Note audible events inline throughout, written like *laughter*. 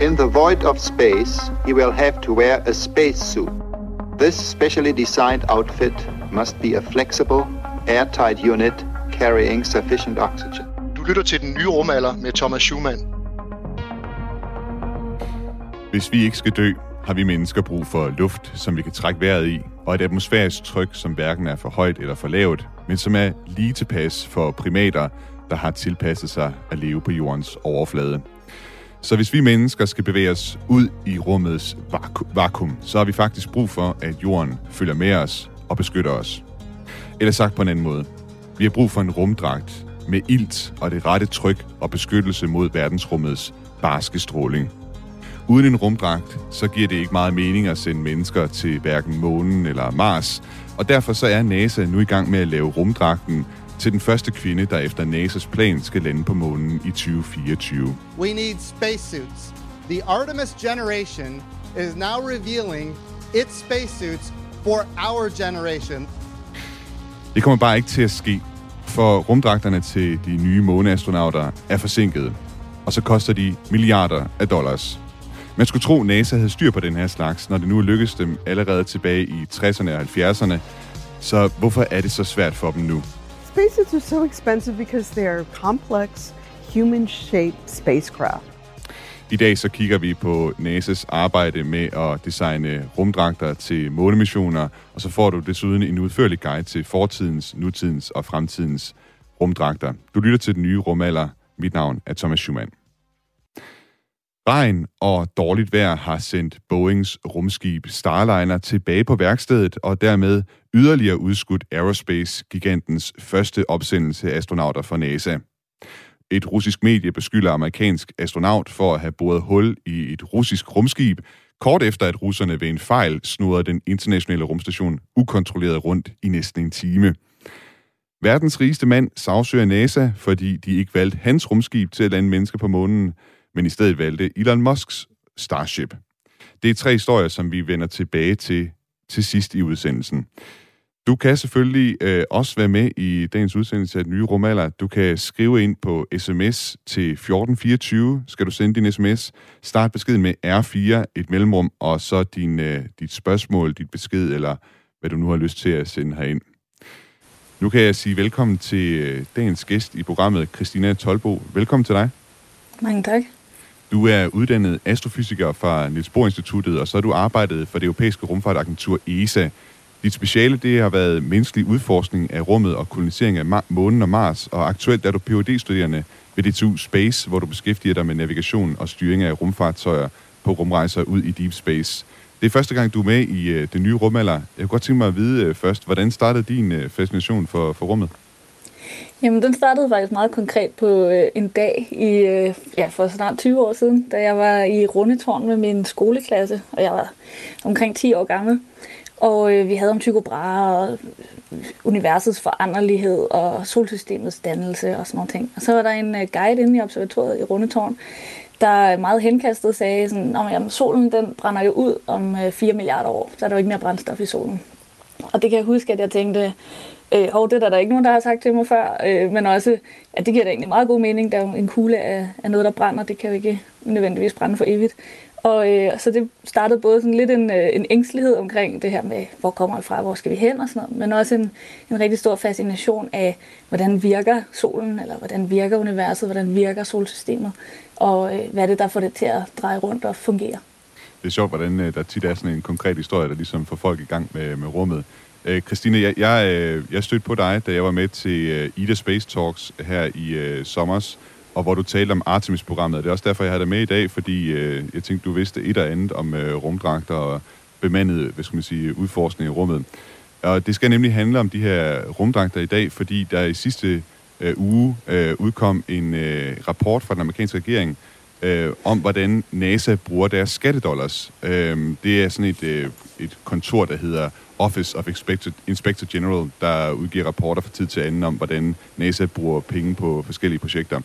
In the void of space, he will have to wear a spacesuit. This specially designed outfit must be a flexible, airtight unit carrying sufficient oxygen. Du lytter til den nye rumalder med Thomas Schumann. Hvis vi ikke skal dø, har vi mennesker brug for luft, som vi kan trække vejret i, og et atmosfærisk tryk, som hverken er for højt eller for lavt, men som er lige tilpas for primater, der har tilpasset sig at leve på jordens overflade. Så hvis vi mennesker skal bevæge os ud i rummets vaku- vakuum, så har vi faktisk brug for, at jorden følger med os og beskytter os. Eller sagt på en anden måde. Vi har brug for en rumdragt med ilt og det rette tryk og beskyttelse mod verdensrummets barske stråling. Uden en rumdragt, så giver det ikke meget mening at sende mennesker til hverken månen eller Mars, og derfor så er NASA nu i gang med at lave rumdragten til den første kvinde, der efter NASA's plan skal lande på månen i 2024. We need spacesuits. The Artemis generation is now revealing its spacesuits for our generation. Det kommer bare ikke til at ske, for rumdragterne til de nye måneastronauter er forsinkede, og så koster de milliarder af dollars. Man skulle tro, NASA havde styr på den her slags, når det nu lykkedes dem allerede tilbage i 60'erne og 70'erne. Så hvorfor er det så svært for dem nu? Spacesuits are so expensive because they are complex, human-shaped spacecraft. I dag så kigger vi på NASA's arbejde med at designe rumdragter til månemissioner, og så får du desuden en udførlig guide til fortidens, nutidens og fremtidens rumdragter. Du lytter til den nye rumalder. Mit navn er Thomas Schumann. Regn og dårligt vejr har sendt Boeings rumskib Starliner tilbage på værkstedet, og dermed yderligere udskudt Aerospace-gigantens første opsendelse af astronauter fra NASA. Et russisk medie beskylder amerikansk astronaut for at have boret hul i et russisk rumskib, kort efter at russerne ved en fejl snurrede den internationale rumstation ukontrolleret rundt i næsten en time. Verdens rigeste mand sagsøger NASA, fordi de ikke valgte hans rumskib til at lande mennesker på månen, men i stedet valgte Elon Musks Starship. Det er tre historier, som vi vender tilbage til til sidst i udsendelsen. Du kan selvfølgelig øh, også være med i dagens udsendelse af den nye rumalder. Du kan skrive ind på sms til 1424. Skal du sende din sms? Start beskeden med R4, et mellemrum, og så din, øh, dit spørgsmål, dit besked, eller hvad du nu har lyst til at sende herind. Nu kan jeg sige velkommen til øh, dagens gæst i programmet, Christina Tolbo. Velkommen til dig. Mange tak. Du er uddannet astrofysiker fra Niels Bohr Instituttet, og så har du arbejdet for det europæiske rumfartagentur ESA. Dit speciale det har været menneskelig udforskning af rummet og kolonisering af månen og Mars, og aktuelt er du phd studerende ved DTU Space, hvor du beskæftiger dig med navigation og styring af rumfartøjer på rumrejser ud i deep space. Det er første gang, du er med i øh, uh, det nye rumalder. Jeg kunne godt tænke mig at vide uh, først, hvordan startede din uh, fascination for, for rummet? Jamen, den startede faktisk meget konkret på øh, en dag i, øh, ja, for snart 20 år siden, da jeg var i Rundetårn med min skoleklasse, og jeg var omkring 10 år gammel. Og øh, vi havde om Tycho Brahe og universets foranderlighed og solsystemets dannelse og sådan noget ting. Og så var der en øh, guide inde i observatoriet i Rundetårn, der meget henkastet sagde, sådan, at solen den brænder jo ud om øh, 4 milliarder år, så er der jo ikke mere brændstof i solen. Og det kan jeg huske, at jeg tænkte, øh, hov, det er der, ikke nogen, der har sagt til mig før, øh, men også, at det giver da egentlig meget god mening, der er en kugle af, af noget, der brænder, det kan jo ikke nødvendigvis brænde for evigt. Og øh, så det startede både sådan lidt en, øh, en ængstelighed omkring det her med, hvor kommer det fra, hvor skal vi hen og sådan noget, men også en, en rigtig stor fascination af, hvordan virker solen, eller hvordan virker universet, hvordan virker solsystemet, og øh, hvad er det, der får det til at dreje rundt og fungere. Det er sjovt, hvordan øh, der tit er sådan en konkret historie, der ligesom får folk i gang med, med rummet. Øh, Christine, jeg, jeg, øh, jeg stødte på dig, da jeg var med til øh, Ida Space Talks her i øh, sommers, og hvor du talte om Artemis-programmet. Det er også derfor, jeg har dig med i dag, fordi øh, jeg tænkte, du vidste et eller andet om øh, rumdragter og bemandet, hvad skal man sige, udforskning i rummet. Og det skal nemlig handle om de her rumdragter i dag, fordi der i sidste øh, uge øh, udkom en øh, rapport fra den amerikanske regering, øh, om, hvordan NASA bruger deres skattedollars. Øh, det er sådan et, øh, et kontor, der hedder Office of Inspector, Inspector General, der udgiver rapporter fra tid til anden om, hvordan NASA bruger penge på forskellige projekter.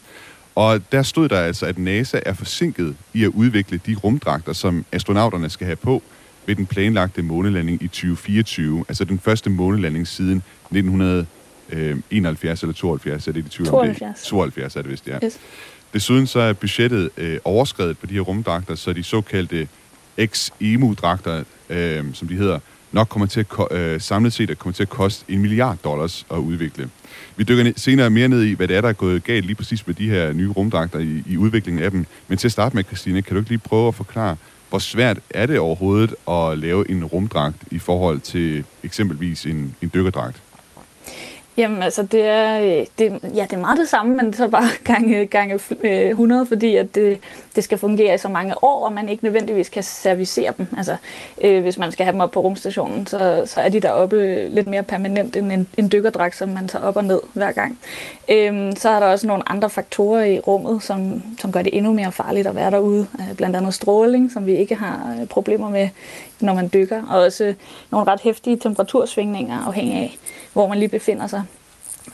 Og der stod der altså, at NASA er forsinket i at udvikle de rumdragter, som astronauterne skal have på ved den planlagte månelanding i 2024. Altså den første månelanding siden 1971 eller 72, er det i 20 72. 72 er det vist, ja. Yes. Desuden så er budgettet øh, overskrevet på de her rumdragter, så de såkaldte X-EMU-dragter, øh, som de hedder, nok kommer til at øh, samlet set at kommer til at koste en milliard dollars at udvikle. Vi dykker senere mere ned i, hvad det er, der er gået galt lige præcis med de her nye rumdragter i, i udviklingen af dem. Men til at starte med, Christine, kan du ikke lige prøve at forklare, hvor svært er det overhovedet at lave en rumdragt i forhold til eksempelvis en, en dykkerdragt? Jamen altså, det er, øh, det, ja, det er meget det samme, men så bare *laughs* gange, gange øh, 100, fordi at det, det skal fungere i så mange år, og man ikke nødvendigvis kan servicere dem. Altså, øh, hvis man skal have dem op på rumstationen, så, så er de deroppe lidt mere permanent end en, en dykkerdragt, som man tager op og ned hver gang. Øh, så er der også nogle andre faktorer i rummet, som, som gør det endnu mere farligt at være derude. Øh, blandt andet stråling, som vi ikke har øh, problemer med, når man dykker, og også nogle ret hæftige temperatursvingninger, afhængig af, hvor man lige befinder sig.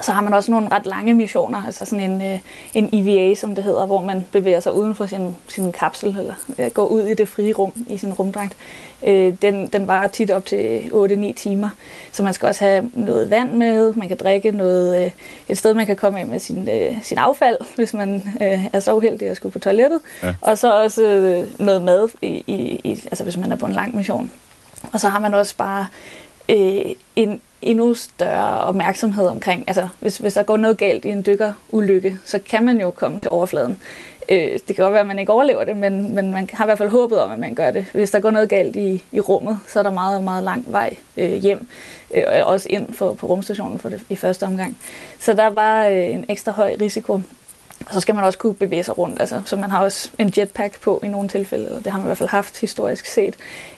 Så har man også nogle ret lange missioner, altså sådan en, øh, en EVA, som det hedder, hvor man bevæger sig uden for sin, sin kapsel, eller øh, går ud i det frie rum i sin rumdragt. Øh, den, den varer tit op til 8-9 timer, så man skal også have noget vand med, man kan drikke noget, øh, et sted, man kan komme af med sin, øh, sin affald, hvis man øh, er så uheldig at skulle på toilettet, ja. og så også øh, noget mad, i, i, i, altså hvis man er på en lang mission. Og så har man også bare øh, en endnu større opmærksomhed omkring, altså hvis, hvis der går noget galt i en dykkerulykke, så kan man jo komme til overfladen. Øh, det kan godt være, at man ikke overlever det, men, men man har i hvert fald håbet om, at man gør det. Hvis der går noget galt i, i rummet, så er der meget, meget lang vej øh, hjem, øh, også ind for, på rumstationen for det, i første omgang. Så der er bare øh, en ekstra høj risiko og så skal man også kunne bevæge sig rundt. Altså, så man har også en jetpack på i nogle tilfælde, og det har man i hvert fald haft historisk set,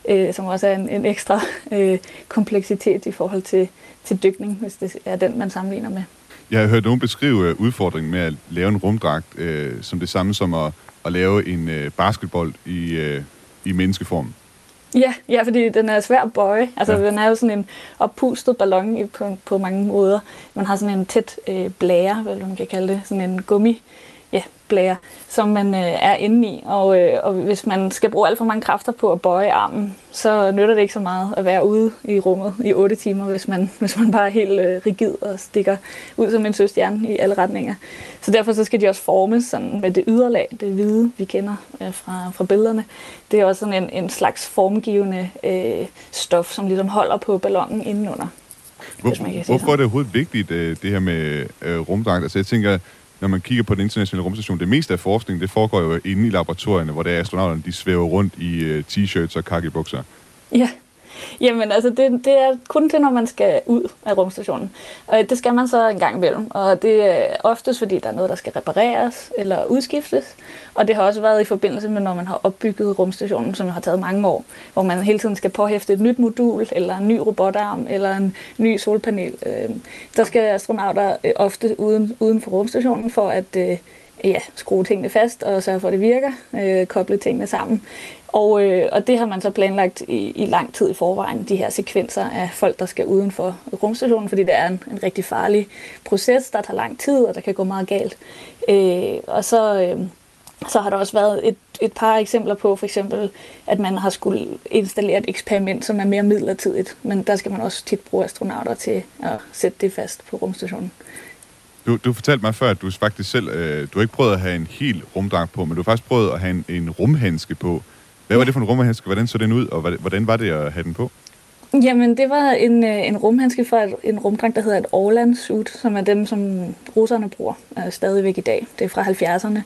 øh, som også er en, en ekstra øh, kompleksitet i forhold til, til dykning, hvis det er den, man sammenligner med. Jeg har hørt nogen beskrive øh, udfordringen med at lave en rumdragt øh, som det samme som at, at lave en øh, basketball i, øh, i menneskeform. Ja, ja, fordi den er svær at bøje. Altså, ja. den er jo sådan en oppustet ballon på, på mange måder. Man har sådan en tæt øh, blære, hvad man kan kalde det, sådan en gummi blære, som man øh, er inde i. Og, øh, og hvis man skal bruge alt for mange kræfter på at bøje armen, så nytter det ikke så meget at være ude i rummet i 8 timer, hvis man, *laughs* hvis man bare er helt øh, rigid og stikker ud som en søstjerne i alle retninger. Så derfor så skal de også formes sådan med det yderlag, det hvide, vi kender øh, fra, fra billederne. Det er også sådan en, en slags formgivende øh, stof, som ligesom holder på ballonen indenunder. Hvor, hvorfor er det overhovedet vigtigt, øh, det her med øh, rumdragt? Altså jeg tænker, når man kigger på den internationale rumstation, det meste af forskningen, det foregår jo inde i laboratorierne, hvor der astronauterne, de svæver rundt i øh, t-shirts og kakibukser. Ja, Jamen altså, det, det er kun til, når man skal ud af rumstationen. Og det skal man så en gang imellem. Og det er oftest, fordi der er noget, der skal repareres eller udskiftes. Og det har også været i forbindelse med, når man har opbygget rumstationen, som har taget mange år. Hvor man hele tiden skal påhæfte et nyt modul, eller en ny robotarm, eller en ny solpanel. Øh, der skal astronauter øh, ofte uden, uden for rumstationen for at øh, ja, skrue tingene fast og sørge for, at det virker, øh, koble tingene sammen. Og, øh, og det har man så planlagt i, i lang tid i forvejen, de her sekvenser af folk, der skal uden for rumstationen, fordi det er en, en rigtig farlig proces, der tager lang tid, og der kan gå meget galt. Øh, og så, øh, så har der også været et, et par eksempler på, for eksempel, at man har skulle installere et eksperiment, som er mere midlertidigt, men der skal man også tit bruge astronauter til at sætte det fast på rumstationen. Du, du fortalte mig før, at du faktisk selv, øh, du har ikke prøvet at have en helt rumdragt på, men du har faktisk prøvet at have en, en rumhandske på. Hvad var det for en rumhandske? Hvordan så den ud, og hvordan var det at have den på? Jamen, det var en, øh, en rumhandske fra en rumdragt, der hedder et Orland suit, som er dem, som russerne bruger øh, stadigvæk i dag. Det er fra 70'erne.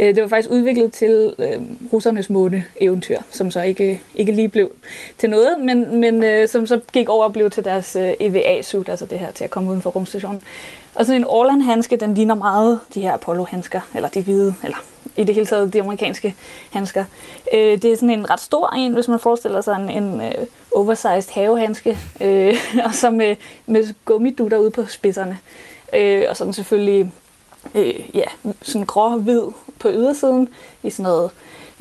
Øh, det var faktisk udviklet til øh, russernes måne-eventyr, som så ikke, ikke lige blev til noget, men, men øh, som så gik over og blev til deres øh, EVA-suit, altså det her til at komme uden for rumstationen. Og sådan en Orland-handske, den ligner meget de her Apollo-handsker, eller de hvide, eller i det hele taget de amerikanske handsker. Øh, det er sådan en ret stor en, hvis man forestiller sig en, en øh, oversized havehandske, øh, *laughs* og så med, med gummidutter ude på spidserne. Øh, og sådan selvfølgelig øh, ja, sådan grå-hvid på ydersiden, i sådan noget,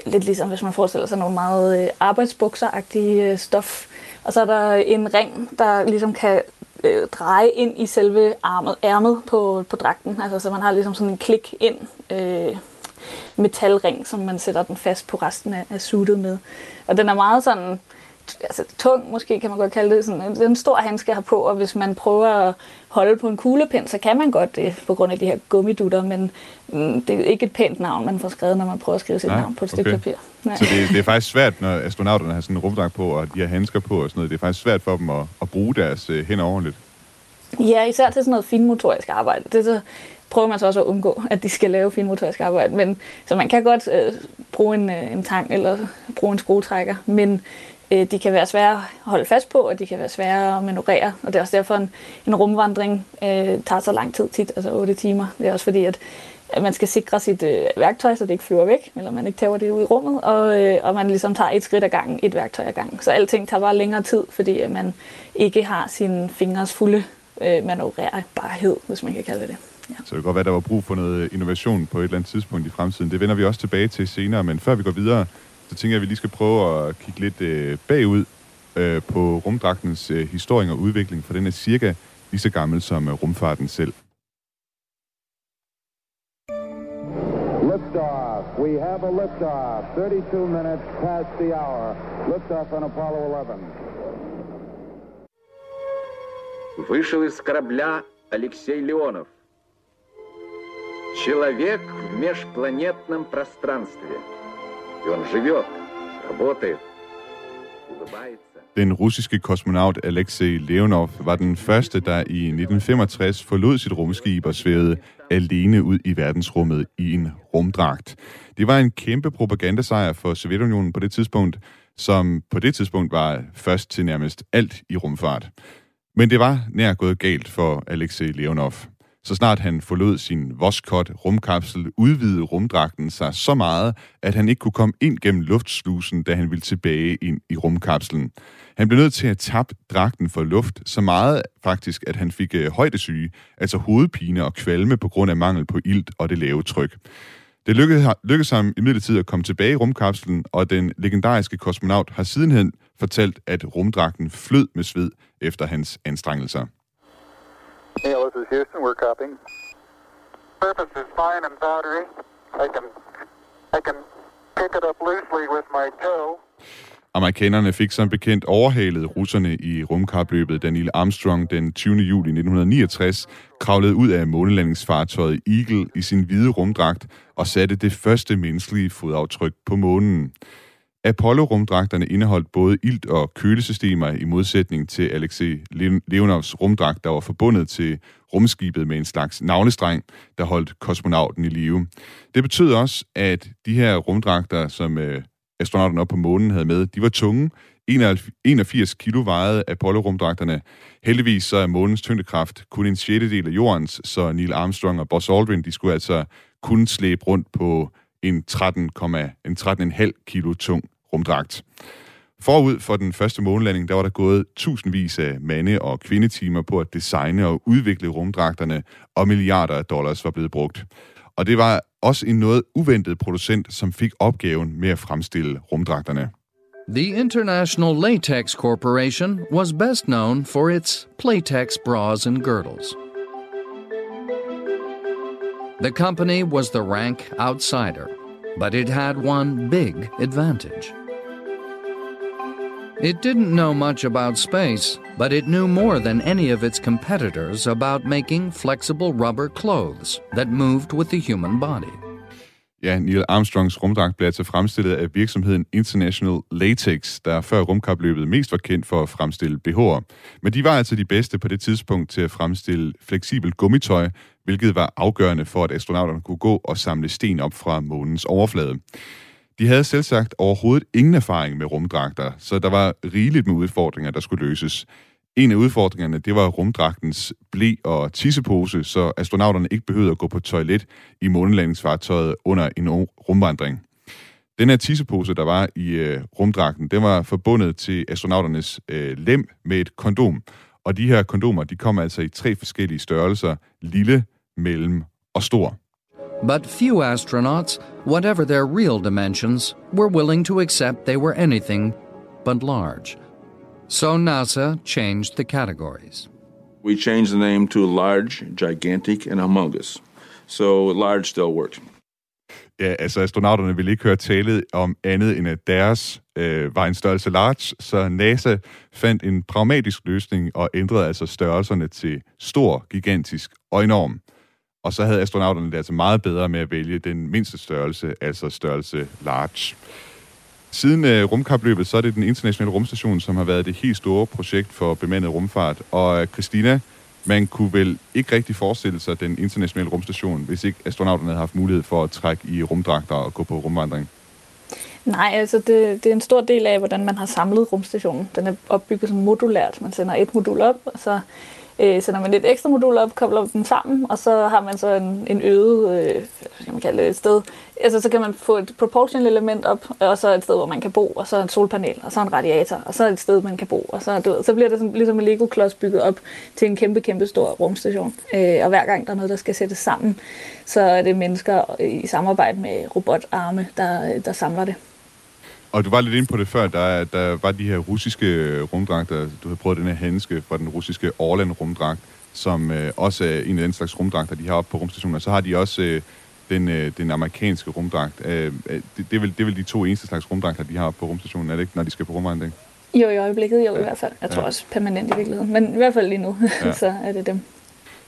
lidt ligesom hvis man forestiller sig nogle meget øh, arbejdsbukseragtige øh, stof. Og så er der en ring, der ligesom kan øh, dreje ind i selve armet, ærmet på, på dragten. Altså, så man har ligesom sådan en klik ind øh, metalring, som man sætter den fast på resten af, af suitet med. Og den er meget sådan, altså, tung, måske kan man godt kalde det. Sådan, det er en stor handske have på, og hvis man prøver at holde på en kuglepind, så kan man godt det, på grund af de her gummidutter, men mm, det er ikke et pænt navn, man får skrevet, når man prøver at skrive sit Nej, navn på et stykke okay. papir. Nej. Så det, det er faktisk svært, når astronauterne har sådan en rumdragt på, og de har handsker på og sådan noget. Det er faktisk svært for dem at, at bruge deres øh, hænder ordentligt. Ja, især til sådan noget finmotorisk arbejde. Det så prøver man så også at undgå, at de skal lave finmotorisk arbejde. Men, så man kan godt øh, bruge en, øh, en tang eller bruge en skruetrækker, men øh, de kan være svære at holde fast på, og de kan være svære at manøvrere. Og det er også derfor, en, en rumvandring øh, tager så lang tid tit, altså 8 timer. Det er også fordi, at at man skal sikre sit øh, værktøj, så det ikke flyver væk, eller man ikke tager det ud i rummet, og, øh, og man ligesom tager et skridt ad gangen, et værktøj ad gangen. Så alting tager bare længere tid, fordi at man ikke har sine fingres fulde øh, manøvrerbarhed, hvis man kan kalde det det. Ja. Så det kan godt være, at der var brug for noget innovation på et eller andet tidspunkt i fremtiden. Det vender vi også tilbage til senere, men før vi går videre, så tænker jeg, at vi lige skal prøve at kigge lidt øh, bagud øh, på rumdragtens øh, historie og udvikling, for den er cirka lige så gammel som øh, rumfarten selv. Liftoff. We have a liftoff. 32 minutes past the hour. Liftoff on Apollo 11. Вышел из корабля Алексей Леонов. Человек в межпланетном пространстве. И он живет, работает, улыбается. Den russiske kosmonaut Alexei Leonov var den første, der i 1965 forlod sit rumskib og svævede alene ud i verdensrummet i en rumdragt. Det var en kæmpe propagandasejr for Sovjetunionen på det tidspunkt, som på det tidspunkt var først til nærmest alt i rumfart. Men det var nær gået galt for Alexei Leonov. Så snart han forlod sin Voskhod rumkapsel, udvidede rumdragten sig så meget, at han ikke kunne komme ind gennem luftslusen, da han ville tilbage ind i rumkapslen. Han blev nødt til at tabe dragten for luft så meget faktisk, at han fik øh, højdesyge, altså hovedpine og kvalme på grund af mangel på ilt og det lave tryk. Det lykkedes, lykkedes ham imidlertid at komme tilbage i rumkapslen, og den legendariske kosmonaut har sidenhen fortalt, at rumdragten flød med sved efter hans anstrengelser. Neil, this is Houston. We're copying. Surface is fine and powdery. I can, I can pick it up loosely with my toe. Amerikanerne fik som bekendt overhalet russerne i rumkapløbet, da Neil Armstrong den 20. juli 1969 kravlede ud af månelandingsfartøjet Eagle i sin hvide rumdragt og satte det første menneskelige fodaftryk på månen. Apollo-rumdragterne indeholdt både ilt- og kølesystemer i modsætning til Alexei Leonovs rumdragt, der var forbundet til rumskibet med en slags navlestreng, der holdt kosmonauten i live. Det betød også, at de her rumdragter, som øh, astronauterne op på månen havde med, de var tunge. 81 kilo vejede Apollo-rumdragterne. Heldigvis så er månens tyngdekraft kun en sjettedel af jordens, så Neil Armstrong og Buzz Aldrin, de skulle altså kun slæbe rundt på en 13, en 13,5 kilo tung rumdragt. Forud for den første månelanding, der var der gået tusindvis af mande- og kvindetimer på at designe og udvikle rumdragterne, og milliarder af dollars var blevet brugt. Og det var også en noget uventet producent, som fik opgaven med at fremstille rumdragterne. The International Latex Corporation was best known for its Playtex bras and girdles. The company was the rank outsider, but it had one big advantage. It didn't know much about space, but it knew more than any of its competitors about making flexible rubber clothes that moved with the human body. Ja, Neil Armstrongs rumdragt blev altså fremstillet af virksomheden International Latex, der før rumkapløbet mest var kendt for at fremstille BH'er. Men de var altså de bedste på det tidspunkt til at fremstille fleksibelt gummitøj, hvilket var afgørende for, at astronauterne kunne gå og samle sten op fra månens overflade. De havde selv sagt overhovedet ingen erfaring med rumdragter, så der var rigeligt med udfordringer, der skulle løses. En af udfordringerne, det var rumdragtens blæ og tissepose, så astronauterne ikke behøvede at gå på toilet i månelandingsfartøjet under en rumvandring. Den her tissepose, der var i øh, rumdragten, den var forbundet til astronauternes øh, lem med et kondom. Og de her kondomer, de kom altså i tre forskellige størrelser, lille, mellem og stor. But few astronauts, whatever their real dimensions, were willing to accept they were anything but large. So NASA changed the categories. We changed the name to large, gigantic, and humongous. So large still worked. Ja, altså astronauterne ville ikke høre tale om andet end at deres øh, var en størrelse large, så NASA fandt en pragmatisk løsning og ændrede altså størrelserne til stor, gigantisk og enorm. Og så havde astronauterne det altså meget bedre med at vælge den mindste størrelse, altså størrelse large. Siden øh, rumkapløbet, så er det den internationale rumstation, som har været det helt store projekt for bemandet rumfart. Og øh, Christina, man kunne vel ikke rigtig forestille sig den internationale rumstation, hvis ikke astronauterne havde haft mulighed for at trække i rumdragter og gå på rumvandring. Nej, altså det, det er en stor del af, hvordan man har samlet rumstationen. Den er opbygget som modulært. Man sender et modul op, og så øh, sender man et ekstra modul op, kobler dem sammen, og så har man så en, en øget, øh, kan man kalde det, et sted. Altså så kan man få et propulsion element op, og så et sted, hvor man kan bo, og så en solpanel, og så en radiator, og så et sted, man kan bo, og så, du ved, så bliver det sådan, ligesom en Lego-klods bygget op til en kæmpe, kæmpe stor rumstation. Øh, og hver gang der er noget, der skal sættes sammen, så er det mennesker i samarbejde med robotarme, der, der samler det. Og du var lidt inde på det før, der, der var de her russiske rumdragter. Du havde prøvet den her handske fra den russiske Orland rumdragt, som øh, også er en af den slags rumdragter, de har oppe på rumstationen. Og så har de også øh, den, øh, den amerikanske rumdragt. Øh, det, det, er vel, det er vel de to eneste slags rumdragter, de har oppe på rumstationen, er det ikke, når de skal på rumvandring? Jo, i øjeblikket jo i hvert fald. Jeg tror ja. også permanent i virkeligheden. Men i hvert fald lige nu, *laughs* ja. så er det dem.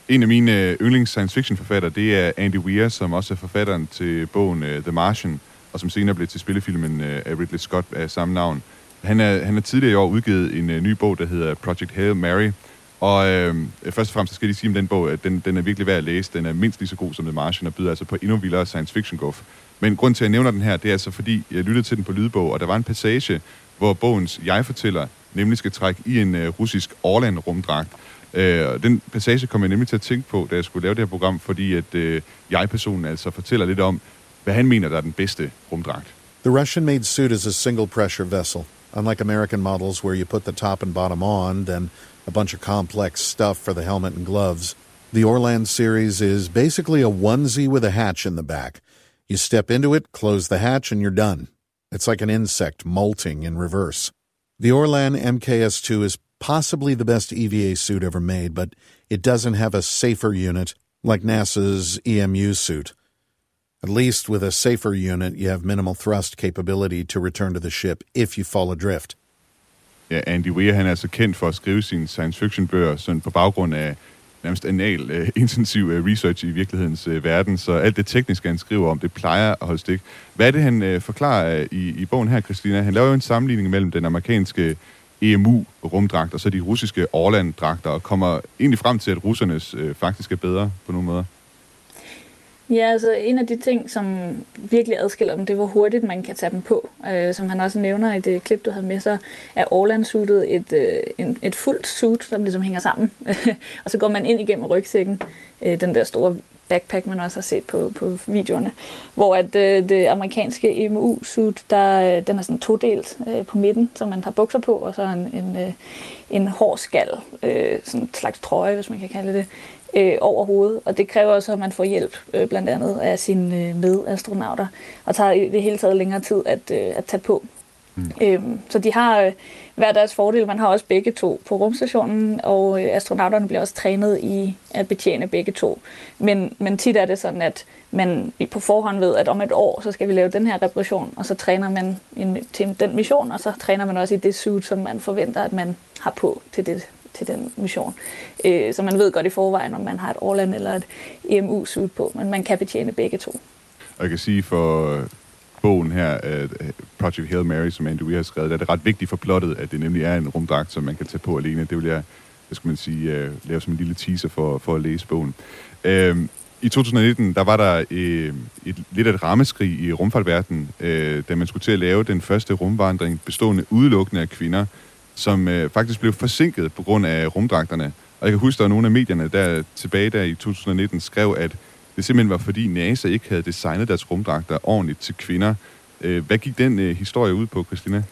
En af mine øh, yndlings science fiction forfattere, det er Andy Weir, som også er forfatteren til bogen uh, The Martian, og som senere blev til spillefilmen øh, af Ridley Scott af samme navn. Han er, han er tidligere i år udgivet en uh, ny bog, der hedder Project Hail Mary, og øh, først og fremmest så skal jeg sige om den bog, at den, den er virkelig værd at læse. Den er mindst lige så god som The Martian, og byder altså på endnu vildere science fiction guf. Men grund til, at jeg nævner den her, det er altså fordi, jeg lyttede til den på lydbog, og der var en passage, hvor bogens jeg-fortæller nemlig skal trække i en uh, russisk Orland-rumdragt. Uh, den passage kom jeg nemlig til at tænke på, da jeg skulle lave det her program, fordi at uh, jeg-personen altså fortæller lidt om, hvad han mener, der er den bedste rumdragt. The Russian-made suit is a single-pressure vessel. Unlike American models where you put the top and bottom on, then a bunch of complex stuff for the helmet and gloves, the Orland series is basically a onesie with a hatch in the back. You step into it, close the hatch, and you're done. It's like an insect molting in reverse. The Orlan MKS2 is possibly the best EVA suit ever made, but it doesn't have a safer unit like NASA's EMU suit. At least with a safer unit, you have minimal thrust capability to return to the ship if you fall adrift. Ja, Andy Weir han er altså kendt for at skrive sine science fiction bøger sådan på baggrund af nærmest anal uh, *laughs* intensiv uh, research i virkelighedens uh, verden, så alt det tekniske, han skriver om, det plejer at holde stik. Hvad er det, han uh, forklarer uh, i, i bogen her, Christina? Han laver jo en sammenligning mellem den amerikanske EMU-rumdragt og så de russiske Orland-dragter, og kommer egentlig frem til, at russernes uh, faktisk er bedre på nogle måder. Ja, altså en af de ting, som virkelig adskiller dem, det er, hvor hurtigt man kan tage dem på. Øh, som han også nævner i det klip, du havde med, så er Orland-suitet et, øh, en, et fuldt suit, som ligesom hænger sammen. *laughs* og så går man ind igennem rygsækken, øh, den der store backpack, man også har set på, på videoerne. Hvor at øh, det amerikanske EMU-suit, der, øh, den er sådan todelt øh, på midten, så man har bukser på, og så en, en, øh, en hård skal, øh, sådan en slags trøje, hvis man kan kalde det, øh, over hovedet, og det kræver også, at man får hjælp øh, blandt andet af sine øh, medastronauter, og tager i det hele taget længere tid at, øh, at tage på. Mm. Øhm, så de har øh, hver deres fordel. Man har også begge to på rumstationen, og øh, astronauterne bliver også trænet i at betjene begge to. Men, men tit er det sådan, at man på forhånd ved, at om et år, så skal vi lave den her reparation, og så træner man en, til den mission, og så træner man også i det suit, som man forventer, at man har på til det til den mission. Øh, så man ved godt i forvejen, om man har et Orland eller et EMU-suit på, men man kan betjene begge to. Og jeg kan sige for øh, bogen her, uh, Project Hail Mary, som Andy Weir har skrevet, er det ret vigtigt for plottet, at det nemlig er en rumdragt, som man kan tage på alene. Det vil jeg, hvad skal man sige, uh, lave som en lille teaser for, for at læse bogen. Uh, I 2019, der var der uh, et, lidt af et rammeskrig i rumfartverdenen, uh, da man skulle til at lave den første rumvandring bestående udelukkende af kvinder, som øh, faktisk blev forsinket på grund af rumdragterne. Og jeg kan huske, at nogle af medierne der tilbage der i 2019 skrev, at det simpelthen var fordi NASA ikke havde designet deres rumdragter ordentligt til kvinder. Øh, hvad gik den øh, historie ud på, Christina?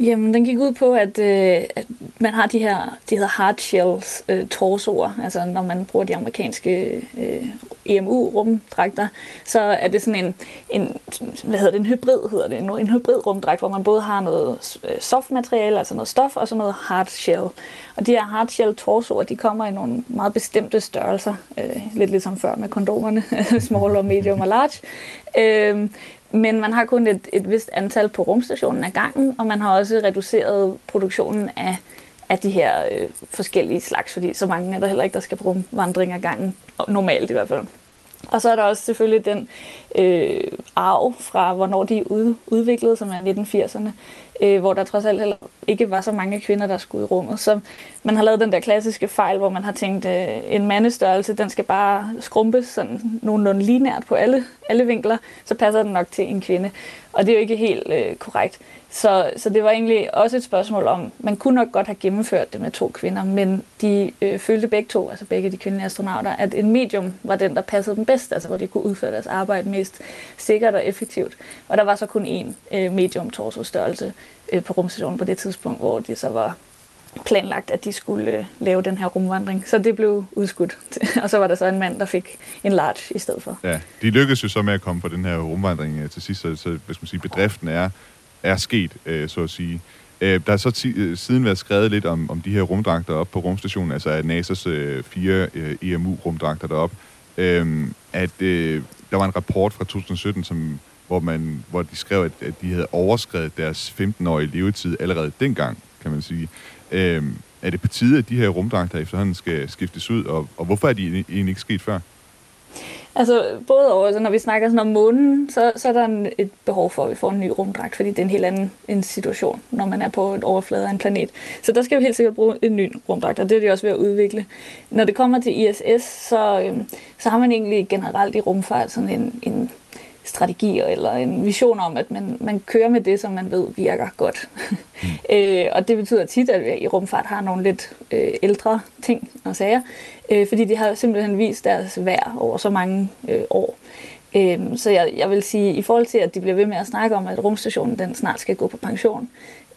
Jamen, den gik ud på, at, øh, at man har de her, de hedder hard shells øh, torsoer, altså når man bruger de amerikanske øh, EMU-rumdragter, så er det sådan en, en, hvad hedder det, en hybrid, hedder det, en, en hybrid rumdragt, hvor man både har noget øh, softmateriale, altså noget stof, og så noget hard shell. Og de her hard shell torsoer, de kommer i nogle meget bestemte størrelser, øh, lidt ligesom før med kondomerne, *laughs* small og medium og large. Øh, men man har kun et, et vist antal på rumstationen ad gangen, og man har også reduceret produktionen af, af de her øh, forskellige slags, fordi så mange er der heller ikke, der skal bruge rumvandring ad gangen, normalt i hvert fald. Og så er der også selvfølgelig den øh, arv fra, hvornår de er udviklede, som er 1980'erne, øh, hvor der trods alt heller ikke var så mange kvinder, der skulle i rummet. Så man har lavet den der klassiske fejl, hvor man har tænkt, øh, en mandestørrelse, den skal bare skrumpes sådan nogenlunde linært på alle, alle vinkler, så passer den nok til en kvinde. Og det er jo ikke helt øh, korrekt. Så, så det var egentlig også et spørgsmål om, man kunne nok godt have gennemført det med to kvinder, men de øh, følte begge to, altså begge de kvindelige astronauter, at en medium var den, der passede dem bedst, altså hvor de kunne udføre deres arbejde mest sikkert og effektivt. Og der var så kun én øh, medium torso-størrelse øh, på rumstationen på det tidspunkt, hvor de så var planlagt, at de skulle øh, lave den her rumvandring. Så det blev udskudt. *laughs* og så var der så en mand, der fik en large i stedet for. Ja, de lykkedes jo så med at komme på den her rumvandring øh, til sidst, så, så hvad skal man sige, bedriften er er sket, øh, så at sige. Øh, der er så ti- øh, siden været skrevet lidt om, om de her rumdragter op på rumstationen, altså at NASA's øh, fire øh, EMU-rumdragter derop, øh, at øh, der var en rapport fra 2017, som, hvor, man, hvor de skrev, at, at de havde overskrevet deres 15-årige levetid allerede dengang, kan man sige. Øh, er det på tide, at de her rumdragter efterhånden skal skiftes ud, og, og hvorfor er de egentlig ikke sket før? Altså både over, altså, når vi snakker sådan om månen, så, så er der en, et behov for, at vi får en ny rumdragt, fordi det er en helt anden en situation, når man er på en overflade af en planet. Så der skal vi helt sikkert bruge en ny rumdragt, og det er de også ved at udvikle. Når det kommer til ISS, så, øhm, så har man egentlig generelt i rumfart sådan en, en strategi eller en vision om, at man, man kører med det, som man ved virker godt. Mm. *laughs* øh, og det betyder tit, at vi i rumfart har nogle lidt øh, ældre ting og sager, øh, fordi de har simpelthen vist deres værd over så mange øh, år. Øh, så jeg, jeg vil sige, i forhold til, at de bliver ved med at snakke om, at rumstationen den snart skal gå på pension,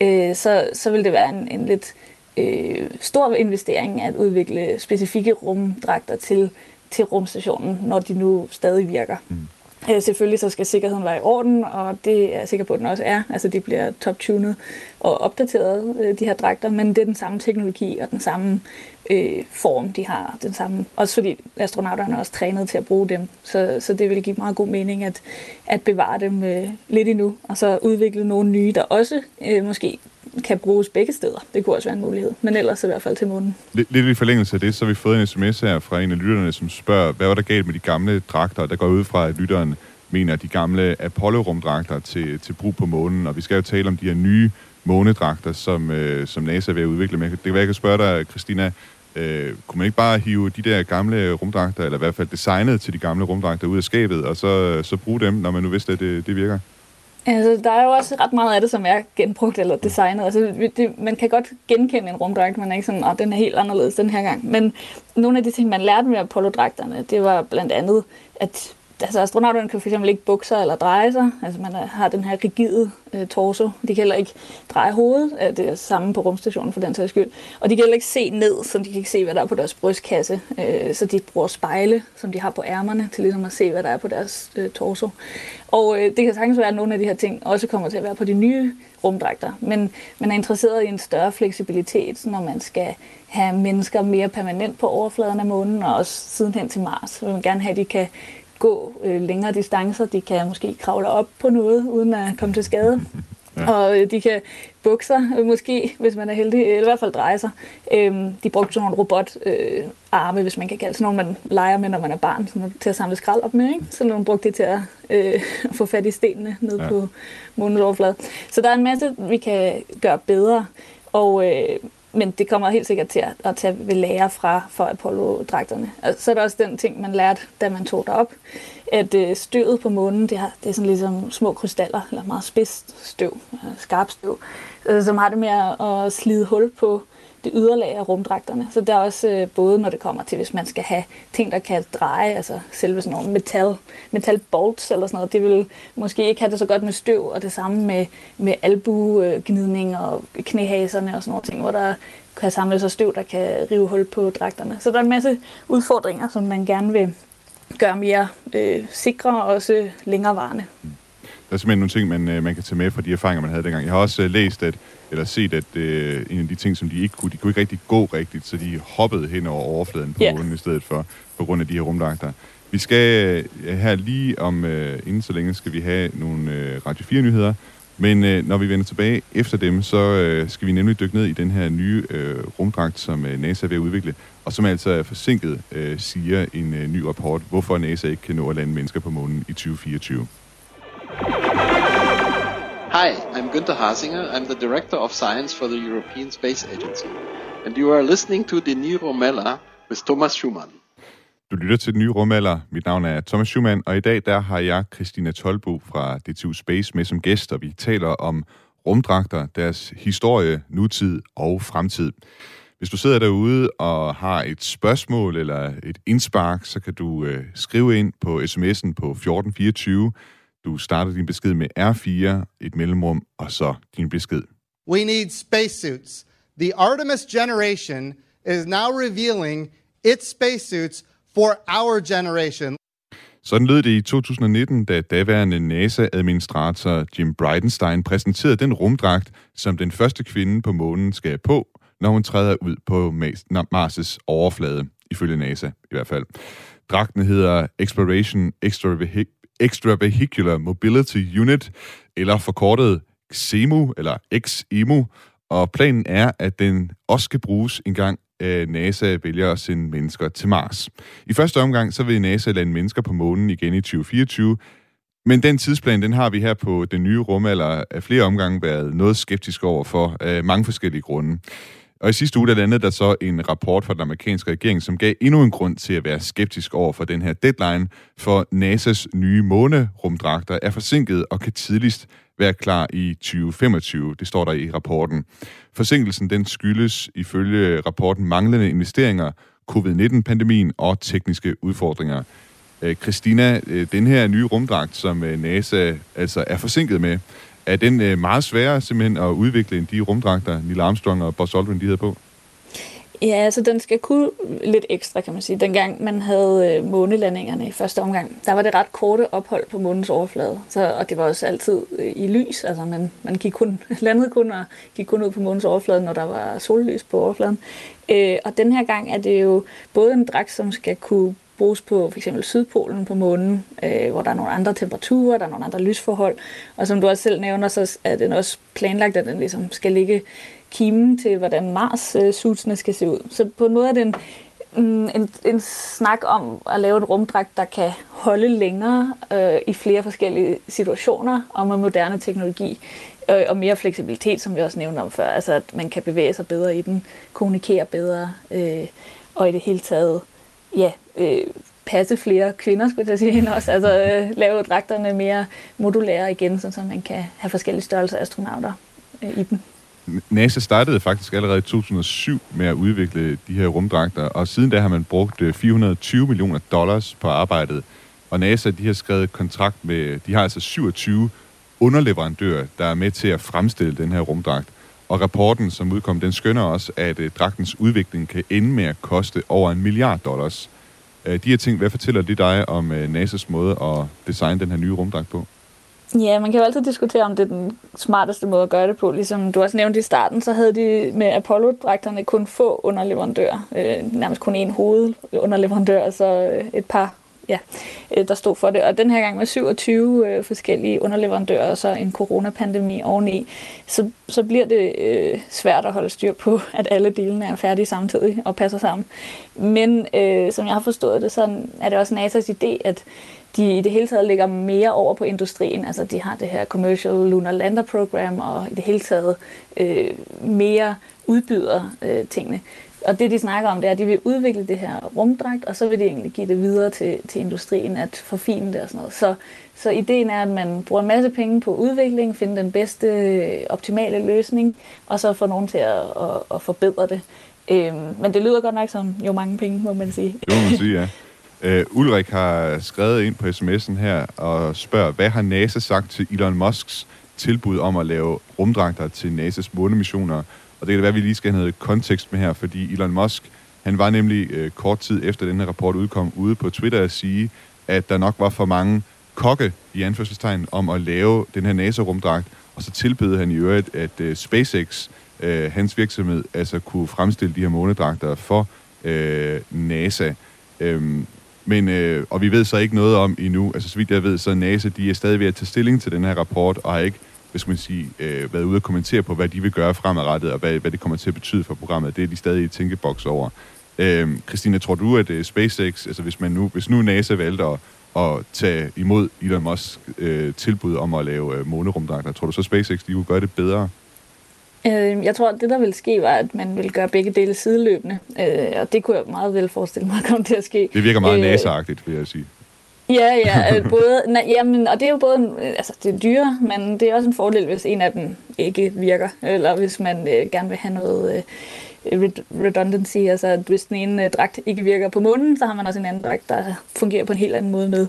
øh, så, så vil det være en, en lidt øh, stor investering at udvikle specifikke rumdragter til, til rumstationen, når de nu stadig virker. Mm. Øh, selvfølgelig så skal sikkerheden være i orden, og det er jeg sikker på, at den også er. Altså de bliver top-tunet og opdateret, øh, de her dragter, men det er den samme teknologi og den samme øh, form, de har. Den samme, også fordi astronauterne er også trænet til at bruge dem, så, så det vil give meget god mening at, at bevare dem øh, lidt endnu, og så udvikle nogle nye, der også øh, måske kan bruges begge steder. Det kunne også være en mulighed, men ellers i hvert fald til månen. Lidt, lidt i forlængelse af det, så har vi fået en sms her fra en af lytterne, som spørger, hvad var der galt med de gamle dragter? Der går ud fra, at lytteren mener de gamle Apollo-rumdragter til, til brug på månen, og vi skal jo tale om de her nye månedragter, som, øh, som NASA er ved at udvikle med. Det kan være, jeg kan spørge dig, Christina, øh, kunne man ikke bare hive de der gamle rumdragter, eller i hvert fald designet til de gamle rumdragter ud af skabet, og så, så bruge dem, når man nu vidste, at det, det virker? Altså, der er jo også ret meget af det, som er genbrugt eller designet. Altså, det, man kan godt genkende en rumdragt, man er ikke sådan, at den er helt anderledes den her gang. Men nogle af de ting, man lærte med Apollo-dragterne, det var blandt andet, at altså astronauterne kan fx ikke bukser eller dreje sig. Altså man har den her rigide øh, torso. De kan heller ikke dreje hovedet. Det er samme på rumstationen for den sags skyld. Og de kan heller ikke se ned, så de kan ikke se, hvad der er på deres brystkasse. Øh, så de bruger spejle, som de har på ærmerne, til ligesom at se, hvad der er på deres øh, torso. Og øh, det kan sagtens være, at nogle af de her ting også kommer til at være på de nye rumdragter. Men man er interesseret i en større fleksibilitet, når man skal have mennesker mere permanent på overfladen af månen, og også sidenhen til Mars. Så vil man gerne have, at de kan gå øh, længere distancer. De kan måske kravle op på noget, uden at komme til skade. Ja. Og øh, de kan bukke sig, øh, måske, hvis man er heldig, eller i hvert fald dreje sig. Øhm, de brugte sådan nogle robotarme, øh, hvis man kan kalde sådan nogle, man leger med, når man er barn, sådan til at samle skrald op med. Ikke? Så nogle brugte det til at, øh, *laughs* at få fat i stenene ned ja. på månens overflade. Så der er en masse, vi kan gøre bedre. Og øh, men det kommer helt sikkert til at, at tage ved lære fra for Apollo-dragterne. Og så er der også den ting, man lærte, da man tog derop, at øh, støvet på månen, det, har, det er sådan ligesom små krystaller, eller meget spidst støv, øh, skarp støv, øh, som har det med at, at slide hul på, det yderlag af rumdragterne. Så der er også øh, både, når det kommer til, hvis man skal have ting, der kan dreje, altså selve sådan nogle metal, metal bolts eller sådan noget, det vil måske ikke have det så godt med støv, og det samme med, med albugnidning og knæhaserne og sådan nogle ting, hvor der kan samle sig støv, der kan rive hul på dragterne. Så der er en masse udfordringer, som man gerne vil gøre mere øh, sikre og også længerevarende. Der er simpelthen nogle ting, man, øh, man kan tage med fra de erfaringer, man havde dengang. Jeg har også øh, læst, at, eller set, at uh, en af de ting, som de ikke kunne, de kunne ikke rigtig gå rigtigt, så de hoppede hen over overfladen på yeah. månen i stedet for, på grund af de her rumdragter. Vi skal uh, her lige om, uh, inden så længe, skal vi have nogle uh, Radio 4-nyheder, men uh, når vi vender tilbage efter dem, så uh, skal vi nemlig dykke ned i den her nye uh, rumdragt, som uh, NASA er ved at udvikle, og som altså er forsinket, uh, siger en uh, ny rapport, hvorfor NASA ikke kan nå at lande mennesker på månen i 2024. Hi, I'm Günter Hasinger. I'm the Director of Science for the European Space Agency. And you are listening to the New Romella with Thomas Schumann. Du lytter til den nye rumalder. Mit navn er Thomas Schumann, og i dag der har jeg Christina Tolbo fra DTU Space med som gæst, og vi taler om rumdragter, deres historie, nutid og fremtid. Hvis du sidder derude og har et spørgsmål eller et indspark, så kan du øh, skrive ind på sms'en på 1424 du starter din besked med R4, et mellemrum, og så din besked. We need spacesuits. The Artemis generation is now revealing its spacesuits for our generation. Sådan lød det i 2019, da daværende NASA-administrator Jim Bridenstine præsenterede den rumdragt, som den første kvinde på månen skal på, når hun træder ud på Mars' overflade, ifølge NASA i hvert fald. Dragten hedder Exploration Extravehicular Mobility Unit, eller forkortet XEMU, eller XEMU, og planen er, at den også skal bruges en gang øh, NASA vælger at sende mennesker til Mars. I første omgang så vil NASA lande mennesker på månen igen i 2024, men den tidsplan, den har vi her på den nye rumalder af flere omgange været noget skeptisk over for af mange forskellige grunde. Og i sidste uge der landede der så en rapport fra den amerikanske regering, som gav endnu en grund til at være skeptisk over for den her deadline, for NASA's nye månerumdragter er forsinket og kan tidligst være klar i 2025. Det står der i rapporten. Forsinkelsen den skyldes ifølge rapporten manglende investeringer, covid-19-pandemien og tekniske udfordringer. Øh, Christina, øh, den her nye rumdragt, som øh, NASA altså er forsinket med, er den øh, meget sværere simpelthen at udvikle end de rumdragter, Neil Armstrong og Buzz Aldrin de havde på? Ja, altså den skal kunne lidt ekstra, kan man sige. Dengang man havde øh, månelandingerne i første omgang, der var det ret korte ophold på månens overflade. Så, og det var også altid øh, i lys. Altså man, man gik kun, *laughs* landede kun og gik kun ud på månens overflade, når der var sollys på overfladen. Øh, og den her gang er det jo både en dragt, som skal kunne bruges på f.eks. Sydpolen på månen, øh, hvor der er nogle andre temperaturer, der er nogle andre lysforhold. Og som du også selv nævner, så er den også planlagt, at den ligesom skal ligge kimen til, hvordan Mars-suitsene øh, skal se ud. Så på en måde er det en, mm, en, en snak om at lave et rumdragt, der kan holde længere øh, i flere forskellige situationer, og med moderne teknologi øh, og mere fleksibilitet, som vi også nævnte om før. Altså at man kan bevæge sig bedre i den, kommunikere bedre, øh, og i det hele taget ja, øh, passe flere kvinder, skulle jeg sige, også. Altså øh, lave dragterne mere modulære igen, så man kan have forskellige størrelser astronauter øh, i dem. NASA startede faktisk allerede i 2007 med at udvikle de her rumdragter, og siden da har man brugt øh, 420 millioner dollars på arbejdet. Og NASA de har skrevet kontrakt med, de har altså 27 underleverandører, der er med til at fremstille den her rumdragt. Og rapporten, som udkom, den skønner også, at øh, dragtens udvikling kan ende med at koste over en milliard dollars. Uh, de her ting, hvad fortæller det dig om uh, NASA's måde at designe den her nye rumdragt på? Ja, man kan jo altid diskutere, om det er den smarteste måde at gøre det på. Ligesom du også nævnte i starten, så havde de med Apollo-dragterne kun få underleverandører. Øh, nærmest kun én hovedunderleverandør, og så øh, et par ja, øh, der stod for det. Og den her gang med 27 øh, forskellige underleverandører og så en coronapandemi oveni, så, så bliver det øh, svært at holde styr på, at alle delene er færdige samtidig og passer sammen. Men øh, som jeg har forstået det, så er det også NASA's idé, at de i det hele taget ligger mere over på industrien. Altså de har det her Commercial Lunar Lander Program, og i det hele taget øh, mere udbyder øh, tingene og det, de snakker om, det er, at de vil udvikle det her rumdragt, og så vil de egentlig give det videre til, til industrien at forfine det og sådan noget. Så, så ideen er, at man bruger en masse penge på udvikling, finde den bedste optimale løsning, og så få nogen til at, at, at forbedre det. Øhm, men det lyder godt nok som jo mange penge, må man sige. Det må man sige, ja. Uh, *laughs* Ulrik har skrevet ind på sms'en her og spørger, hvad har NASA sagt til Elon Musks tilbud om at lave rumdragter til NASA's månemissioner? Og det kan være, at vi lige skal have noget kontekst med her, fordi Elon Musk, han var nemlig øh, kort tid efter den her rapport udkom, ude på Twitter at sige, at der nok var for mange kokke i anførselstegn om at lave den her NASA-rumdragt, og så tilbød han i øvrigt, at øh, SpaceX øh, hans virksomhed altså kunne fremstille de her månedragter for øh, NASA. Øhm, men, øh, og vi ved så ikke noget om endnu, altså så vidt jeg ved, så NASA, de er stadig ved at tage stilling til den her rapport, og har ikke, hvad skal man sige, øh, været ude og kommentere på, hvad de vil gøre fremadrettet, og hvad, hvad det kommer til at betyde for programmet. Det er de stadig i tænkeboks over. Øhm, Christina, tror du, at uh, SpaceX, altså hvis, man nu, hvis nu NASA valgte at, at tage imod Elon Musk øh, tilbud om at lave øh, månerumdragter, tror du så SpaceX, de kunne gøre det bedre? Øh, jeg tror, at det, der ville ske, var, at man ville gøre begge dele sideløbende. Øh, og det kunne jeg meget vel forestille mig komme til at ske. Det virker meget øh, NASA-agtigt, vil jeg sige. Ja, ja, øh, både, *laughs* na, jamen, og det er jo både, øh, altså det er dyre, men det er også en fordel, hvis en af dem ikke virker, eller hvis man øh, gerne vil have noget øh, redundancy, altså hvis den ene øh, dragt ikke virker på månen, så har man også en anden dragt, der fungerer på en helt anden måde med.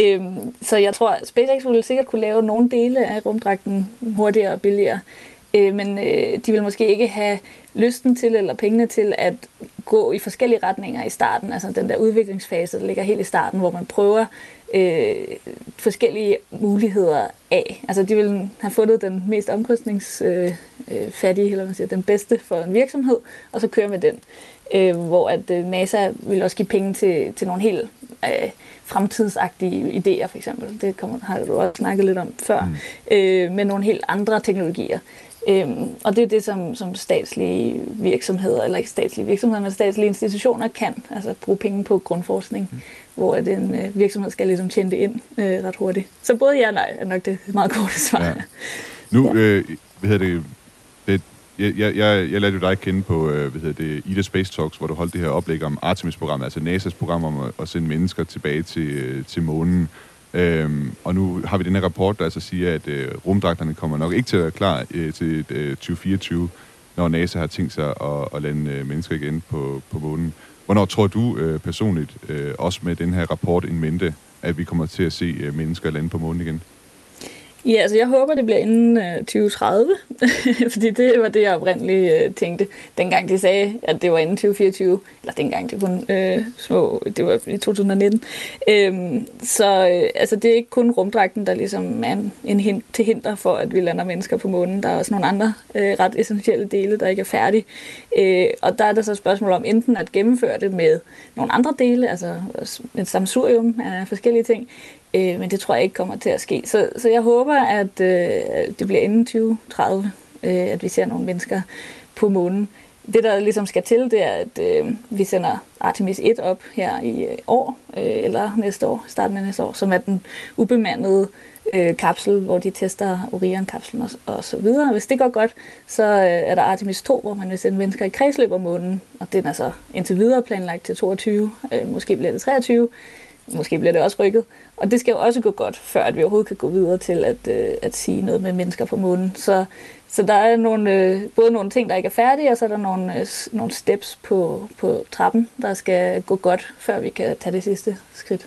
Øhm, så jeg tror, SpaceX ville sikkert kunne lave nogle dele af rumdragten hurtigere og billigere, Øh, men øh, de vil måske ikke have lysten til eller pengene til at gå i forskellige retninger i starten. Altså den der udviklingsfase, der ligger helt i starten, hvor man prøver øh, forskellige muligheder af. Altså de vil have fundet den mest omkostningsfattige, øh, øh eller man siger, den bedste for en virksomhed, og så køre med den. Øh, hvor at øh, NASA vil også give penge til, til nogle helt øh, fremtidsagtige idéer, for eksempel. Det kommer, har du også snakket lidt om før. Mm. Øh, med nogle helt andre teknologier. Øhm, og det er det, som, som statslige virksomheder, eller ikke statslige virksomheder, men statslige institutioner kan, altså bruge penge på grundforskning, mm. hvor en øh, virksomhed skal ligesom tjene det ind øh, ret hurtigt. Så både ja og nej er nok det meget korte svar. Ja. *laughs* Nu, ja. øh, hvad hedder det, det jeg, jeg, jeg, jeg lærte jo dig kende på øh, hvad hedder det, Ida Space Talks, hvor du holdt det her oplæg om Artemis-programmet, altså NASA's program om at, at sende mennesker tilbage til, øh, til månen. Øhm, og nu har vi den her rapport, der altså siger, at øh, rumdragterne kommer nok ikke til at være klar øh, til øh, 2024, når NASA har tænkt sig at, at lande øh, mennesker igen på, på månen. Hvornår tror du øh, personligt, øh, også med den her rapport in mente, at vi kommer til at se øh, mennesker lande på månen igen? Ja, altså jeg håber, det bliver inden øh, 2030, *laughs* fordi det var det, jeg oprindeligt øh, tænkte, dengang de sagde, at det var inden 2024, eller dengang det kun øh, små, det var i 2019. Øhm, så øh, altså, det er ikke kun rumdragten, der ligesom er en, en til hinder for, at vi lander mennesker på månen. Der er også nogle andre øh, ret essentielle dele, der ikke er færdige. Øh, og der er der så et spørgsmål om enten at gennemføre det med nogle andre dele, altså et samsurium af forskellige ting, Øh, men det tror jeg ikke kommer til at ske. Så, så jeg håber, at øh, det bliver inden 2030, øh, at vi ser nogle mennesker på månen. Det, der ligesom skal til, det er, at øh, vi sender Artemis 1 op her i øh, år, øh, eller næste år, starten af næste år, som er den ubemandede øh, kapsel, hvor de tester Orion-kapslen og, og så videre. Hvis det går godt, så øh, er der Artemis 2, hvor man vil sende mennesker i kredsløb om månen, og den er så indtil videre planlagt til 22, øh, måske bliver det 23, måske bliver det også rykket. Og det skal jo også gå godt, før at vi overhovedet kan gå videre til at, øh, at sige noget med mennesker på månen. Så, så der er nogle, øh, både nogle ting, der ikke er færdige, og så er der nogle, øh, nogle steps på, på trappen, der skal gå godt, før vi kan tage det sidste skridt.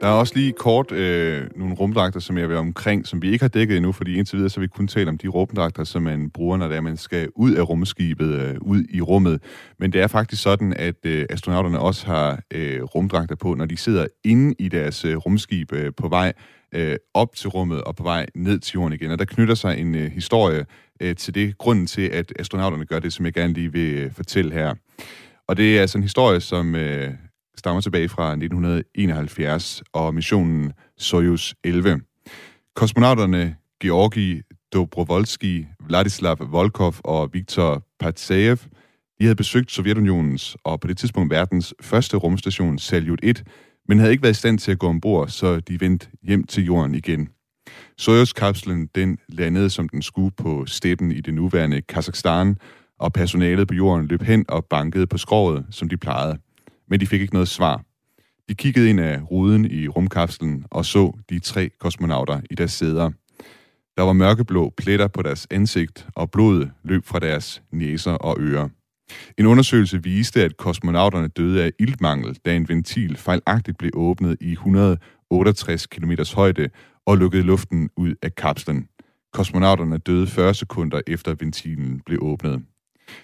Der er også lige kort øh, nogle rumdragter, som jeg vil omkring, som vi ikke har dækket endnu, fordi indtil videre så har vi kun talt om de rumdragter, som man bruger, når det er, man skal ud af rumskibet, øh, ud i rummet. Men det er faktisk sådan, at øh, astronauterne også har øh, rumdragter på, når de sidder inde i deres øh, rumskib øh, på vej øh, op til rummet og på vej ned til jorden igen. Og der knytter sig en øh, historie øh, til det, grunden til, at astronauterne gør det, som jeg gerne lige vil øh, fortælle her. Og det er altså en historie, som øh, stammer tilbage fra 1971 og missionen Soyuz 11. Kosmonauterne Georgi Dobrovolski, Vladislav Volkov og Viktor Patsayev, de havde besøgt Sovjetunionens og på det tidspunkt verdens første rumstation Salyut 1, men havde ikke været i stand til at gå ombord, så de vendte hjem til jorden igen. Soyuz-kapslen den landede, som den skulle på steppen i det nuværende Kazakhstan, og personalet på jorden løb hen og bankede på skroget, som de plejede. Men de fik ikke noget svar. De kiggede ind af ruden i rumkapslen og så de tre kosmonauter i deres sæder. Der var mørkeblå pletter på deres ansigt, og blodet løb fra deres næser og ører. En undersøgelse viste, at kosmonauterne døde af iltmangel, da en ventil fejlagtigt blev åbnet i 168 km højde og lukkede luften ud af kapslen. Kosmonauterne døde 40 sekunder efter ventilen blev åbnet.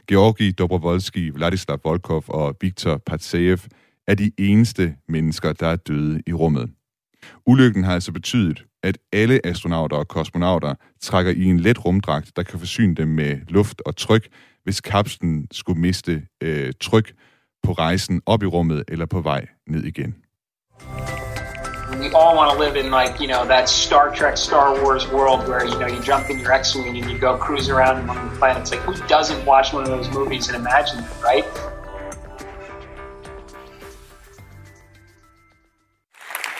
Georgi Dobrovolski, Vladislav Volkov og Viktor Patsayev er de eneste mennesker, der er døde i rummet. Ulykken har altså betydet, at alle astronauter og kosmonauter trækker i en let rumdragt, der kan forsyne dem med luft og tryk, hvis kapslen skulle miste øh, tryk på rejsen op i rummet eller på vej ned igen. We all want to live in like, you know, that Star Trek, Star Wars world where, you know, you jump in your X-Wing and you go cruise around among the planets. Like, who doesn't watch one of those movies and imagine it, right?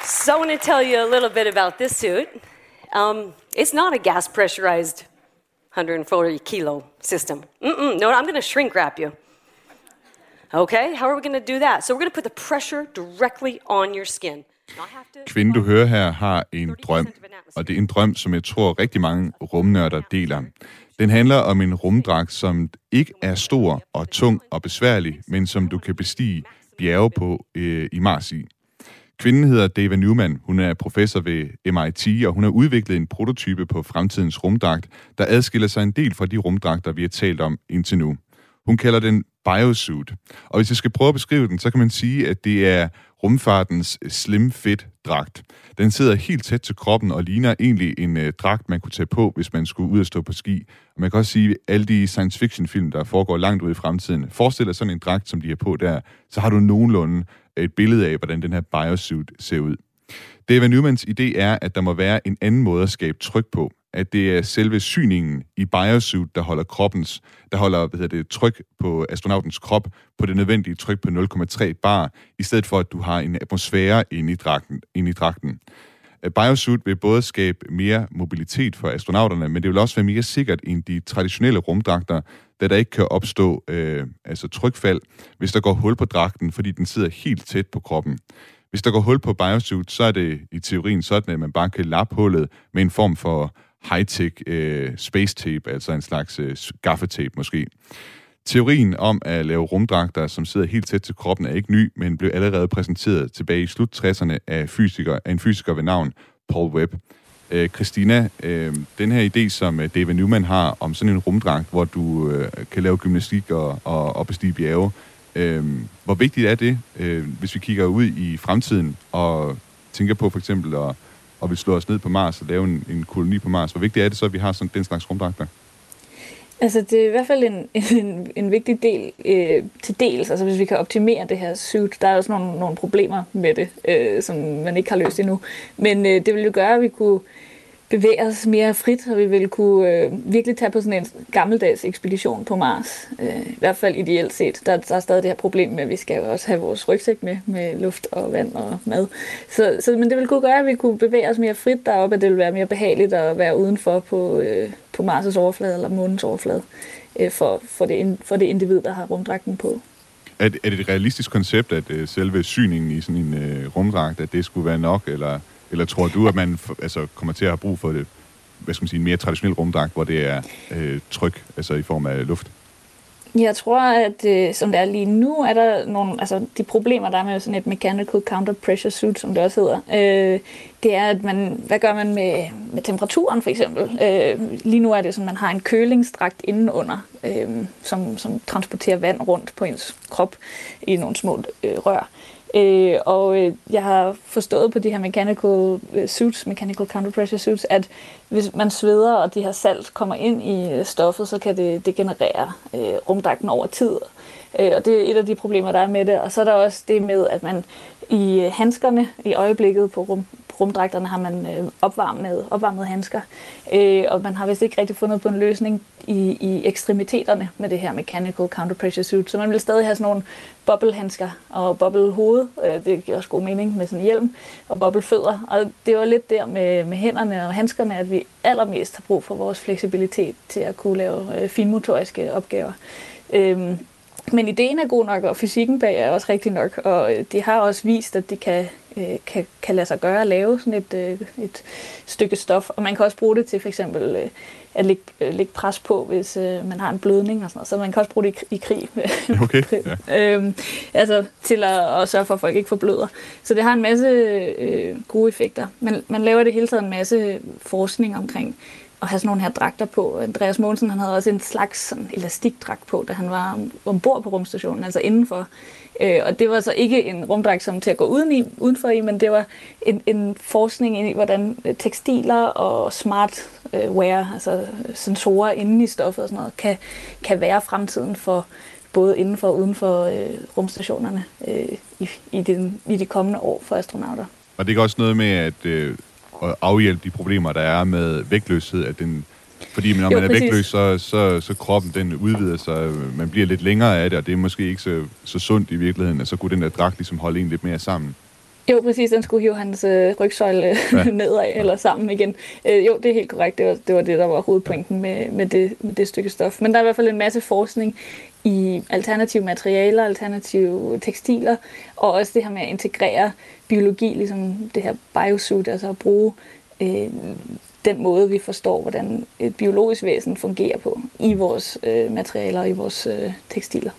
So I want to tell you a little bit about this suit. Um, it's not a gas pressurized 140 kilo system. Mm-mm, no, I'm going to shrink wrap you. Okay, how are we going to do that? So we're going to put the pressure directly on your skin. Kvinden, du hører her, har en drøm, og det er en drøm, som jeg tror rigtig mange rumnørder deler. Den handler om en rumdragt, som ikke er stor og tung og besværlig, men som du kan bestige bjerge på øh, i Mars i. Kvinden hedder Dava Newman. Hun er professor ved MIT, og hun har udviklet en prototype på fremtidens rumdragt, der adskiller sig en del fra de rumdragter, vi har talt om indtil nu. Hun kalder den biosuit. Og hvis jeg skal prøve at beskrive den, så kan man sige, at det er rumfartens slim fit dragt. Den sidder helt tæt til kroppen og ligner egentlig en øh, dragt, man kunne tage på, hvis man skulle ud og stå på ski. Og man kan også sige, at alle de science fiction film, der foregår langt ud i fremtiden, forestiller sådan en dragt, som de har på der, så har du nogenlunde et billede af, hvordan den her biosuit ser ud. David Newmans idé er, at der må være en anden måde at skabe tryk på. At det er selve syningen i biosuit, der holder kroppens, der holder hvad hedder det, tryk på astronautens krop på det nødvendige tryk på 0,3 bar, i stedet for at du har en atmosfære inde i dragten. Inde i dragten. Øh, biosuit vil både skabe mere mobilitet for astronauterne, men det vil også være mere sikkert end de traditionelle rumdragter, da der ikke kan opstå øh, altså trykfald, hvis der går hul på dragten, fordi den sidder helt tæt på kroppen. Hvis der går hul på biosuit, så er det i teorien sådan, at man bare kan lappe hullet med en form for high-tech øh, space tape, altså en slags øh, gaffetape måske. Teorien om at lave rumdragter, som sidder helt tæt til kroppen, er ikke ny, men blev allerede præsenteret tilbage i slut 60'erne af, fysiker, af en fysiker ved navn Paul Webb. Øh, Christina, øh, den her idé, som øh, David Newman har om sådan en rumdragt, hvor du øh, kan lave gymnastik og, og, og bestige bjerge, øh, hvor vigtigt er det, øh, hvis vi kigger ud i fremtiden og tænker på for eksempel at og vi slå os ned på Mars og lave en, en koloni på Mars, hvor vigtigt er det så, at vi har sådan den slags rumdragter? Altså, det er i hvert fald *laughs* en, en, en vigtig del øh, til dels. Altså, hvis vi kan optimere det her suit, der er også nogle, nogle problemer med det, øh, som man ikke har løst endnu. Men øh, det vil jo gøre, at vi kunne bevæge os mere frit, og vi ville kunne øh, virkelig tage på sådan en gammeldags ekspedition på Mars. Øh, I hvert fald ideelt set. Der, der er stadig det her problem med, at vi skal jo også have vores rygsæk med, med luft og vand og mad. Så, så, men det ville kunne gøre, at vi kunne bevæge os mere frit deroppe, at det ville være mere behageligt at være udenfor på, øh, på Mars' overflade eller månens overflade øh, for, for, det, for det individ, der har rumdragten på. Er det, er det et realistisk koncept, at øh, selve syningen i sådan en øh, rumdragt, at det skulle være nok, eller eller tror du, at man altså, kommer til at have brug for det, hvad skal man sige, en mere traditionel rumdragt, hvor det er øh, tryk, altså i form af luft? Jeg tror, at øh, som det er lige nu, er der nogle, altså de problemer, der er med sådan et mechanical counter pressure suit, som det også hedder, øh, det er, at man, hvad gør man med, med temperaturen for eksempel? Øh, lige nu er det sådan, at man har en kølingsdragt indenunder, øh, som, som transporterer vand rundt på ens krop i nogle små øh, rør. Øh, og øh, jeg har forstået på de her mechanical øh, suits, mechanical counter pressure suits, at hvis man sveder, og de her salt kommer ind i øh, stoffet, så kan det degenerere øh, rumdragten over tid. Øh, og det er et af de problemer, der er med det. Og så er der også det med, at man i øh, handskerne i øjeblikket på, rum, rumdragterne har man øh, opvarmede, handsker, øh, og man har vist ikke rigtig fundet på en løsning i, i ekstremiteterne med det her mechanical counter pressure suit, så man vil stadig have sådan nogle bobblehandsker og bobblehoved, øh, det giver også god mening med sådan en hjelm, og bobblefødder, og det var lidt der med, med hænderne og handskerne, at vi allermest har brug for vores fleksibilitet til at kunne lave øh, finmotoriske opgaver. Øh, men ideen er god nok, og fysikken bag er også rigtig nok, og øh, de har også vist, at de kan, øh, kan, kan lade sig gøre at lave sådan et, øh, et stykke stof, og man kan også bruge det til for eksempel at lægge, lægge pres på, hvis man har en blødning og sådan noget, så man kan også bruge det i, i krig. *laughs* Okay, ja. øhm, altså til at, at sørge for, at folk ikke forbløder. Så det har en masse øh, gode effekter. Man, man laver det hele taget en masse forskning omkring at have sådan nogle her dragter på. Andreas Mogensen han havde også en slags sådan elastikdragt på, da han var ombord på rumstationen, altså indenfor. Øh, og det var så ikke en rumdragt som til at gå uden i, udenfor i, men det var en, en forskning i, hvordan øh, tekstiler og smart øh, wear, altså øh, sensorer inde i stoffet og sådan noget, kan, kan være fremtiden for både indenfor og uden for øh, rumstationerne øh, i, i, den, i de kommende år for astronauter. Og det er også noget med, at øh, at afhjælpe de problemer, der er med vægtløshed, at den fordi når jo, man er præcis. vægtløs, så, så, så kroppen den udvider sig, man bliver lidt længere af det, og det er måske ikke så, så sundt i virkeligheden, at så kunne den der dragt ligesom holde en lidt mere sammen. Jo, præcis. Den skulle hive hans øh, rygsøjle ja. *laughs* nedad eller sammen igen. Øh, jo, det er helt korrekt. Det var, det var det, der var hovedpointen med, med, det, med det stykke stof. Men der er i hvert fald en masse forskning i alternative materialer, alternative tekstiler, og også det her med at integrere biologi, ligesom det her biosuit, altså at bruge øh, den måde, vi forstår, hvordan et biologisk væsen fungerer på i vores øh, materialer og i vores øh, tekstiler.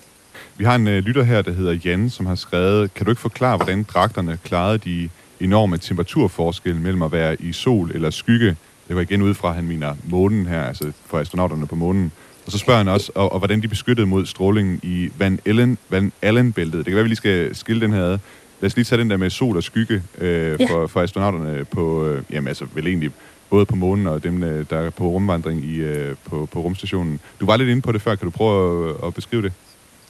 Vi har en øh, lytter her, der hedder Jan, som har skrevet, kan du ikke forklare, hvordan dragterne klarede de enorme temperaturforskelle mellem at være i sol eller skygge? Det var igen ud fra, at han mener månen her, altså for astronauterne på månen. Og så spørger han også, og, og hvordan de beskyttede mod strålingen i Van Allen, Van Allen-bæltet. Det kan være, vi lige skal skille den her ad. Lad os lige tage den der med sol og skygge øh, ja. for, for astronauterne på, øh, jamen altså vel egentlig både på månen og dem, øh, der er på rumvandring i, øh, på, på rumstationen. Du var lidt inde på det før, kan du prøve at, at beskrive det?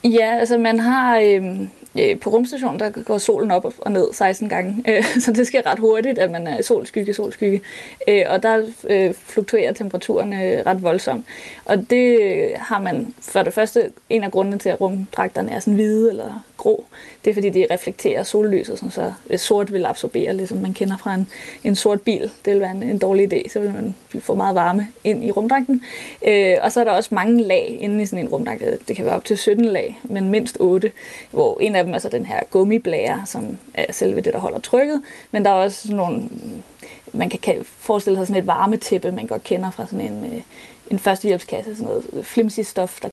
Ja, altså man har øhm, øh, på rumstationen, der går solen op og ned 16 gange, *laughs* øh, så det sker ret hurtigt, at man er solskygge, solskygge, øh, og der øh, fluktuerer temperaturen øh, ret voldsomt. Og det har man for det første, en af grundene til, at rumdragterne er sådan hvide eller grå, det er fordi, de reflekterer sollyset, sådan så øh, sort vil absorbere, ligesom man kender fra en, en sort bil. Det vil være en, en dårlig idé, så vil man få meget varme ind i rumdragten. Øh, og så er der også mange lag inde i sådan en rumdragt. Øh, det kan være op til 17 lag, men mindst 8, hvor en af dem er så den her gummiblære, som er selve det, der holder trykket, men der er også sådan nogle man kan forestille sig sådan et varmetæppe, man godt kender fra sådan en, øh, en førstehjælpskasse, sådan noget flimsy stof, der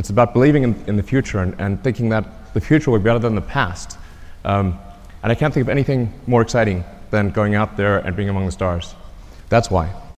It's about believing in, in the future and, and, thinking that the future will be better than the past. Um, and I can't think of anything more exciting than going out there and being among the stars. That's why.